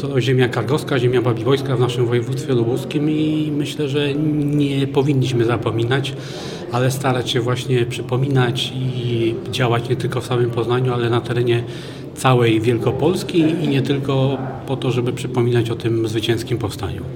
To ziemia kargowska, ziemia Babiwojska w naszym województwie lubuskim i myślę, że nie powinniśmy zapominać, ale starać się właśnie przypominać i działać nie tylko w samym Poznaniu, ale na terenie całej Wielkopolski i nie tylko po to, żeby przypominać o tym zwycięskim powstaniu.